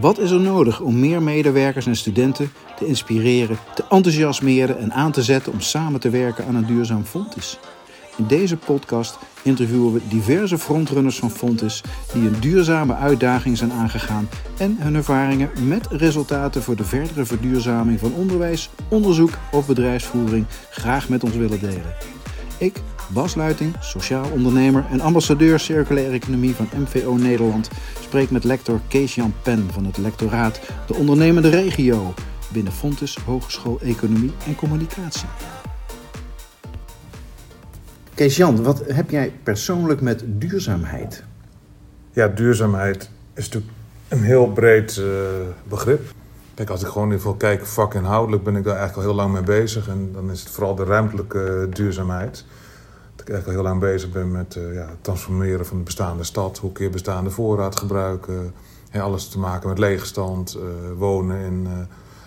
Wat is er nodig om meer medewerkers en studenten te inspireren, te enthousiasmeren en aan te zetten om samen te werken aan een duurzaam Fontis? In deze podcast interviewen we diverse frontrunners van Fontis die een duurzame uitdaging zijn aangegaan en hun ervaringen met resultaten voor de verdere verduurzaming van onderwijs, onderzoek of bedrijfsvoering graag met ons willen delen. Ik, Bas Luiting, sociaal ondernemer en ambassadeur circulaire economie van MVO Nederland, spreek met lector Kees-Jan Pen van het lectoraat De Ondernemende Regio binnen Fontes Hogeschool Economie en Communicatie. Kees-Jan, wat heb jij persoonlijk met duurzaamheid? Ja, duurzaamheid is natuurlijk een heel breed uh, begrip. Kijk, als ik gewoon geval kijk vakinhoudelijk ben ik daar eigenlijk al heel lang mee bezig. En dan is het vooral de ruimtelijke duurzaamheid ik eigenlijk al heel lang bezig ben met uh, ja, het transformeren van de bestaande stad. Hoe kun je bestaande voorraad gebruiken. En alles te maken met leegstand, uh, wonen in uh,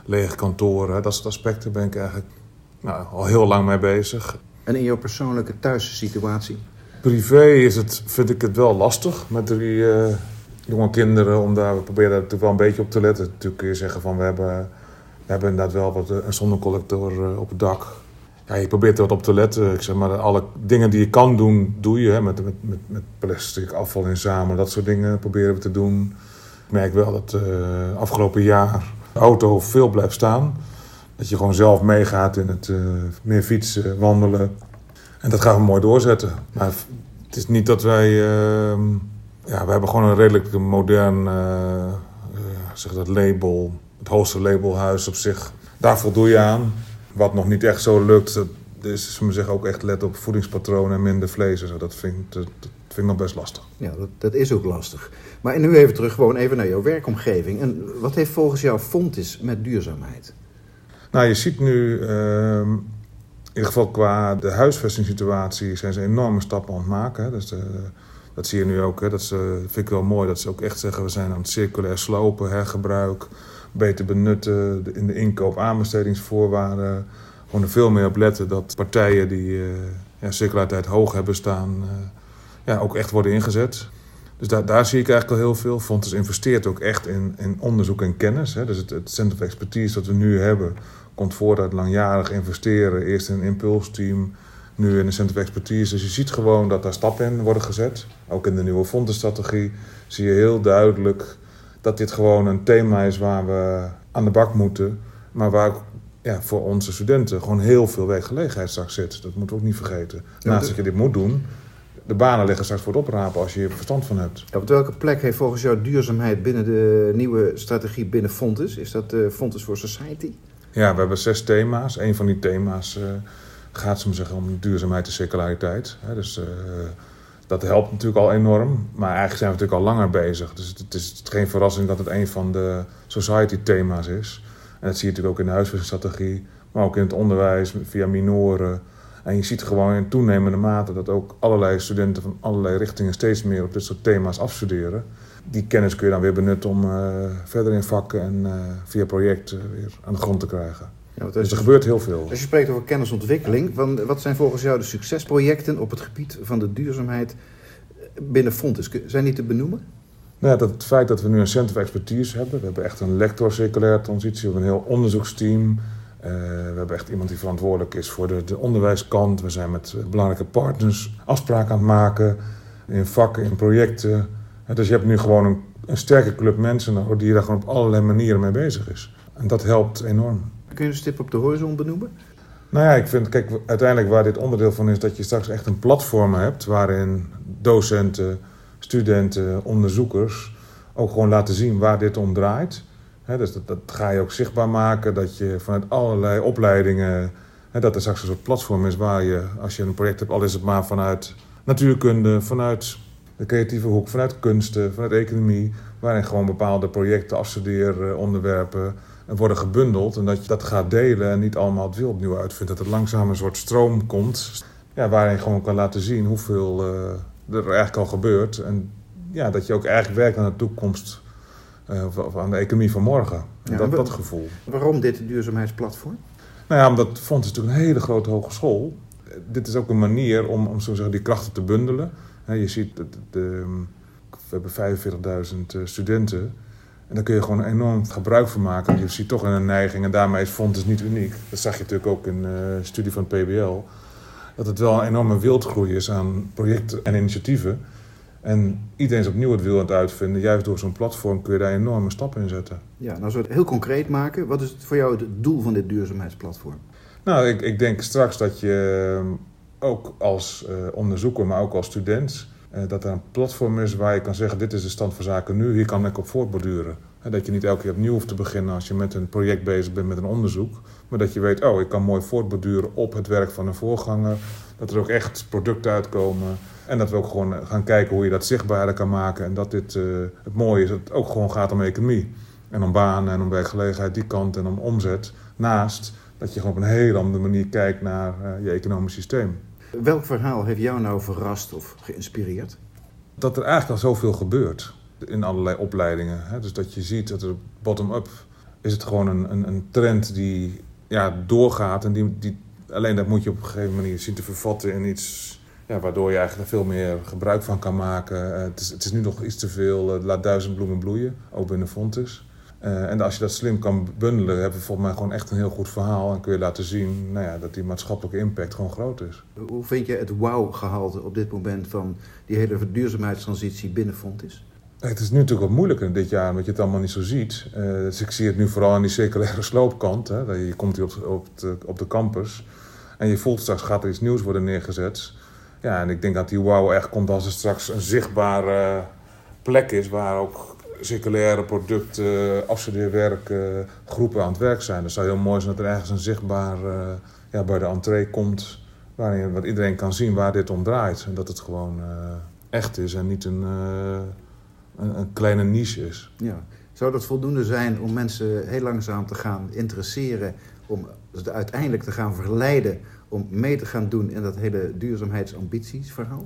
lege kantoren. Dat soort aspecten ben ik eigenlijk nou, al heel lang mee bezig. En in jouw persoonlijke thuissituatie? Privé is het, vind ik het wel lastig met drie jonge kinderen. Om daar, we proberen daar natuurlijk wel een beetje op te letten. Natuurlijk kun je zeggen van we hebben, we hebben inderdaad wel wat, een zonnecollector op het dak ja, je probeert er wat op te letten. Ik zeg maar, alle dingen die je kan doen, doe je. Hè, met, met, met, plastic afval inzamelen, dat soort dingen proberen we te doen. Ik merk wel dat uh, afgelopen jaar de auto veel blijft staan. Dat je gewoon zelf meegaat in het uh, meer fietsen, wandelen. En dat gaan we mooi doorzetten. Maar het is niet dat wij... Uh, ja, we hebben gewoon een redelijk modern uh, zeg dat label. Het hoogste labelhuis op zich. Daar voldoe je aan. Wat nog niet echt zo lukt, dat is ze zeggen ook echt let op voedingspatronen en minder vlees. zo. Dat, vind, dat, dat vind ik nog best lastig. Ja, dat, dat, is ook lastig. Maar nu even terug, gewoon even naar jouw werkomgeving. En wat heeft volgens jou Fontis met duurzaamheid? Nou, je ziet nu, uh, in ieder geval qua de huisvestingssituatie, zijn ze enorme stappen aan het maken. Dus, uh, dat zie je nu ook. Hè. Dat ze, vind ik wel mooi dat ze ook echt zeggen, we zijn aan het circulair slopen, hergebruik beter benutten in de inkoop aanbestedingsvoorwaarden. Gewoon er veel meer op letten dat partijen die uh, ja, circulariteit hoog hebben staan, uh, ja, ook echt worden ingezet. Dus daar, daar zie ik eigenlijk al heel veel. Fontes investeert ook echt in, in onderzoek en kennis. Hè. Dus het, het Center of Expertise dat we nu hebben, komt voort uit langjarig investeren. Eerst in een impulsteam, nu in een Center of Expertise. Dus je ziet gewoon dat daar stappen in worden gezet. Ook in de nieuwe fontenstrategie zie je heel duidelijk dat dit gewoon een thema is waar we aan de bak moeten. Maar waar ja, voor onze studenten gewoon heel veel werkgelegenheid straks zit. Dat moeten we ook niet vergeten. Naast dat je dit moet doen, de banen liggen straks voor het oprapen als je er verstand van hebt. op welke plek heeft volgens jou duurzaamheid binnen de nieuwe strategie binnen Fontes? Is dat uh, Fontes for Society? Ja, we hebben zes thema's. Een van die thema's uh, gaat, zo zeggen, om duurzaamheid en circulariteit. Dus uh, dat helpt natuurlijk al enorm. Maar eigenlijk zijn we natuurlijk al langer bezig. Dus het is geen verrassing dat het een van de society-thema's is. En dat zie je natuurlijk ook in de huisvestingsstrategie, maar ook in het onderwijs via minoren. En je ziet gewoon in toenemende mate dat ook allerlei studenten van allerlei richtingen steeds meer op dit soort thema's afstuderen. Die kennis kun je dan weer benutten om uh, verder in vakken en uh, via projecten weer aan de grond te krijgen. Ja, dus er gebeurt heel veel. Als je spreekt over kennisontwikkeling, wat zijn volgens jou de succesprojecten op het gebied van de duurzaamheid binnen Fontes? Zijn die te benoemen? Nou ja, dat het feit dat we nu een Center of Expertise hebben. We hebben echt een lector circulaire transitie. We hebben een heel onderzoeksteam. Uh, we hebben echt iemand die verantwoordelijk is voor de, de, onderwijskant. We zijn met belangrijke partners afspraken aan het maken. In vakken, in projecten. dus je hebt nu gewoon een, een sterke club mensen die daar gewoon op allerlei manieren mee bezig is. En dat helpt enorm. Kun je een stip op de horizon benoemen? Nou ja, ik vind, kijk, uiteindelijk waar dit onderdeel van is, dat je straks echt een platform hebt waarin docenten, studenten, onderzoekers ook gewoon laten zien waar dit om draait. dus dat, ga je ook zichtbaar maken, dat je vanuit allerlei opleidingen, dat er straks een soort platform is waar je, als je een project hebt, al is het maar vanuit natuurkunde, vanuit de creatieve hoek, vanuit kunsten, vanuit economie, waarin gewoon bepaalde projecten, afstudeeronderwerpen worden gebundeld. En dat je dat gaat delen en niet allemaal het wiel opnieuw uitvindt. Dat er langzaam een soort stroom komt. Ja, waarin je gewoon kan laten zien hoeveel uh, er eigenlijk al gebeurt. En ja, dat je ook eigenlijk werkt aan de toekomst. Uh, of aan de economie van morgen. Ja, dat, dat gevoel. Waarom dit duurzaamheidsplatform? Nou ja, omdat Fonds is natuurlijk een hele grote hogeschool. Dit is ook een manier om, om zo zeggen, die krachten te bundelen. je ziet, de, we hebben 45.000 studenten. En daar kun je gewoon enorm gebruik van maken. Je ziet toch een neiging, en daarmee is Fontes niet uniek. Dat zag je natuurlijk ook in de studie van het PBL. Dat het wel een enorme wildgroei is aan projecten en initiatieven. En iedereen is opnieuw het wiel aan het uitvinden. Juist door zo'n platform kun je daar enorme stappen in zetten. Ja, nou als we het heel concreet maken, wat is voor jou het doel van dit duurzaamheidsplatform? Nou, ik, ik denk straks dat je ehm, ook als uh, onderzoeker, maar ook als student, dat er een platform is waar je kan zeggen: dit is de stand van zaken nu, hier kan ik op voortborduren. En dat je niet elke keer opnieuw hoeft te beginnen als je met een project bezig bent met een onderzoek. Maar dat je weet, oh, ik kan mooi voortborduren op het werk van een voorganger. Dat er ook echt producten uitkomen. En dat we ook gewoon gaan kijken hoe je dat zichtbaarder kan maken. En dat dit, uh, het mooie is dat het ook gewoon gaat om economie. En om banen en om werkgelegenheid, die kant en om omzet. Naast dat je gewoon op een hele andere manier kijkt naar uh, je economisch systeem. Welk verhaal heeft jou nou verrast of geïnspireerd? Dat er eigenlijk al zoveel gebeurt in allerlei opleidingen. Dus dat je ziet dat er bottom-up is het gewoon een, een, een trend die ja, doorgaat. En die, die, alleen dat moet je op een gegeven moment zien te vervatten in iets ja, waardoor je eigenlijk er veel meer gebruik van kan maken. Uh, het, is, het is nu nog iets te veel, uh, laat duizend bloemen bloeien, ook binnen Fontes. Uh, en als je dat slim kan bundelen, hebben we volgens mij gewoon echt een heel goed verhaal. En kun je laten zien nou ja, dat die maatschappelijke impact gewoon groot is. Hoe vind je het wow-gehalte op dit moment van die hele duurzaamheidstransitie binnen Fontes? Het is nu natuurlijk wat moeilijker dit jaar, omdat je het allemaal niet zo ziet. Uh, dus ik zie het nu vooral aan die circulaire sloopkant. Hè. Je komt hier op, op, de, op de campus en je voelt straks gaat er iets nieuws worden neergezet. Ja, en ik denk dat die wow echt komt als er straks een zichtbare plek is waar ook circulaire producten, afstudeerwerken, groepen aan het werk zijn. Het zou heel mooi zijn dat er ergens een zichtbaar uh, ja, bij de entree komt, waarin wat iedereen kan zien waar dit om draait. En dat het gewoon uh, echt is en niet een, uh, een, een, kleine niche is. Ja. Zou dat voldoende zijn om mensen heel langzaam te gaan interesseren, om ze uiteindelijk te gaan verleiden om mee te gaan doen in dat hele duurzaamheidsambitiesverhaal?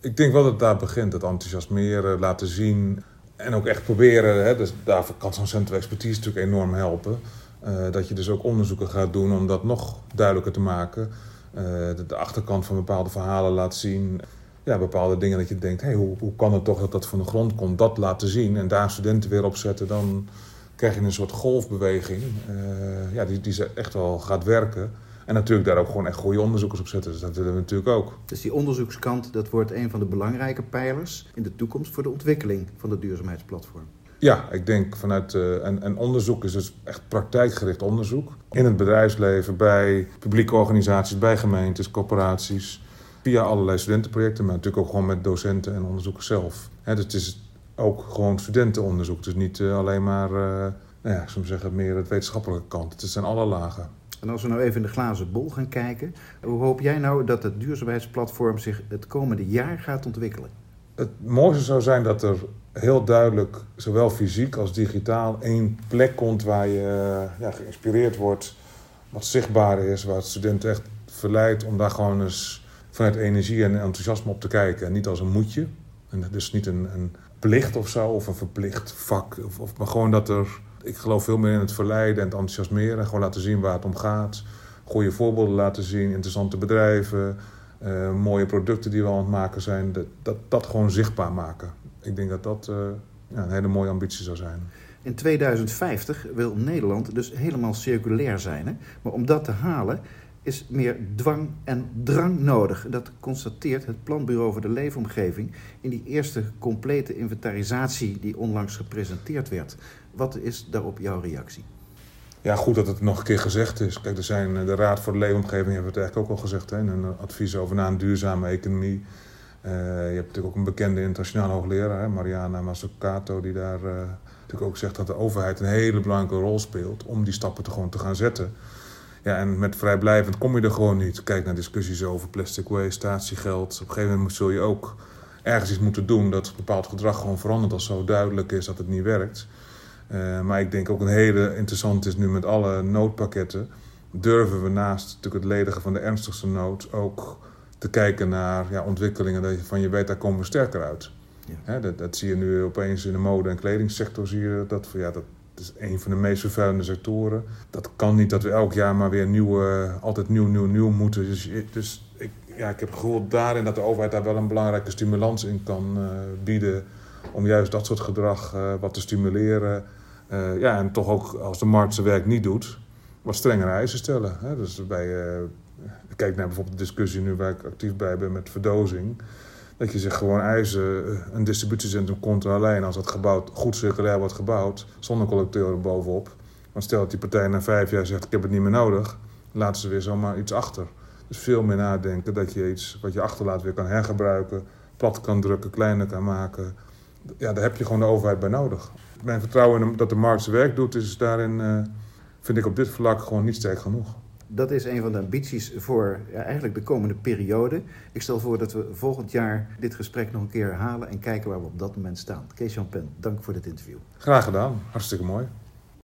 Ik denk wel dat het daar begint, het enthousiasmeren, laten zien en ook echt proberen. Hè, dus daarvoor kan zo'n Center Expertise natuurlijk enorm helpen. Uh, dat je dus ook onderzoeken gaat doen om dat nog duidelijker te maken. Uh, de, achterkant van bepaalde verhalen laat zien. Ja, bepaalde dingen dat je denkt, hey, hoe, hoe kan het toch dat dat van de grond komt? Dat laten zien en daar studenten weer op zetten. Dan krijg je een soort golfbeweging uh, ja, die, die echt wel gaat werken. En natuurlijk daar ook gewoon echt goede onderzoekers op zetten. Dus dat willen we natuurlijk ook. Dus die onderzoekskant, dat wordt een van de belangrijke pijlers in de toekomst voor de ontwikkeling van het duurzaamheidsplatform. Ja, ik denk vanuit. Uh, en, en, onderzoek is dus echt praktijkgericht onderzoek. In het bedrijfsleven, bij publieke organisaties, bij gemeentes, corporaties. Via allerlei studentenprojecten, maar natuurlijk ook gewoon met docenten en onderzoekers zelf. He, dus het is ook gewoon studentenonderzoek. Dus niet uh, alleen maar, uh, nou ja, ik zou zeggen, meer het wetenschappelijke kant. Het zijn alle lagen. En als we nou even in de glazen bol gaan kijken, hoe hoop jij nou dat het duurzaamheidsplatform zich het komende jaar gaat ontwikkelen? Het mooiste zou zijn dat er heel duidelijk, zowel fysiek als digitaal, één plek komt waar je ja, geïnspireerd wordt, wat zichtbaar is, waar het studenten echt verleidt om daar gewoon eens vanuit energie en enthousiasme op te kijken. En niet als een moetje. En dus niet een, een plicht of zo, of een verplicht vak. Of, of, maar gewoon dat er ik geloof veel meer in het verleiden en het enthousiasmeren. En gewoon laten zien waar het om gaat. Goede voorbeelden laten zien, interessante bedrijven, uh, mooie producten die we aan het maken zijn. Dat, dat, dat gewoon zichtbaar maken. Ik denk dat dat ja, een hele mooie ambitie zou zijn. In 2050 wil Nederland dus helemaal circulair zijn. Hè? Maar om dat te halen is meer dwang en drang nodig. Dat constateert het Planbureau voor de Leefomgeving in die eerste complete inventarisatie die onlangs gepresenteerd werd. Wat is daarop jouw reactie? Ja, goed dat het nog een keer gezegd is. Kijk, er zijn, de Raad voor de Leefomgeving hebben het eigenlijk ook al gezegd hè, een advies over na een duurzame economie. Uh, je hebt natuurlijk ook een bekende internationale hoogleraar, hè, Mariana Mazzucato, die daar uh, natuurlijk ook zegt dat de overheid een hele belangrijke rol speelt om die stappen te gewoon te gaan zetten. Ja, en met vrijblijvend kom je er gewoon niet. Kijk naar discussies over plastic waste, statiegeld. Op een gegeven moment zul je ook ergens iets moeten doen dat bepaald gedrag gewoon verandert als zo duidelijk is dat het niet werkt. Uh, maar ik denk ook een hele interessant is nu met alle noodpakketten. Durven we naast natuurlijk het ledigen van de ernstigste nood ook te kijken naar ja, ontwikkelingen dat je, van je weet daar komen we sterker uit. Ja. Hè, dat, dat, zie je nu opeens in de mode- en kledingsector. Zie je dat, ja, dat is een van de meest vervuilende sectoren. Dat kan niet dat we elk jaar maar weer nieuwe, altijd nieuw, nieuw, nieuw moeten. Dus, dus ik, ja, ik heb gevoel daarin dat de overheid daar wel een belangrijke stimulans in kan uh, bieden. Om juist dat soort gedrag uh, wat te stimuleren. Uh, ja, en toch ook als de markt zijn werk niet doet, wat strengere eisen stellen. Hè? Dus bij, kijk naar bijvoorbeeld de discussie nu waar ik actief bij ben met verdozing. Dat je zich gewoon eisen, een distributiecentrum komt er alleen als dat gebouw goed circulair wordt gebouwd, zonder collecteuren bovenop. Want stel dat die partij na vijf jaar zegt: Ik heb het niet meer nodig, laten ze weer zomaar iets achter. Dus veel meer nadenken dat je iets wat je achterlaat weer kan hergebruiken, plat kan drukken, kleiner kan maken. Ja, daar heb je gewoon de overheid bij nodig. Mijn vertrouwen in dat de markt zijn werk doet, is daarin, uh, vind ik op dit vlak gewoon niet sterk genoeg. Dat is een van de ambities voor ja, eigenlijk de komende periode. Ik stel voor dat we volgend jaar dit gesprek nog een keer herhalen en kijken waar we op dat moment staan. Kees Jan Pen, dank voor dit interview. Graag gedaan, hartstikke mooi.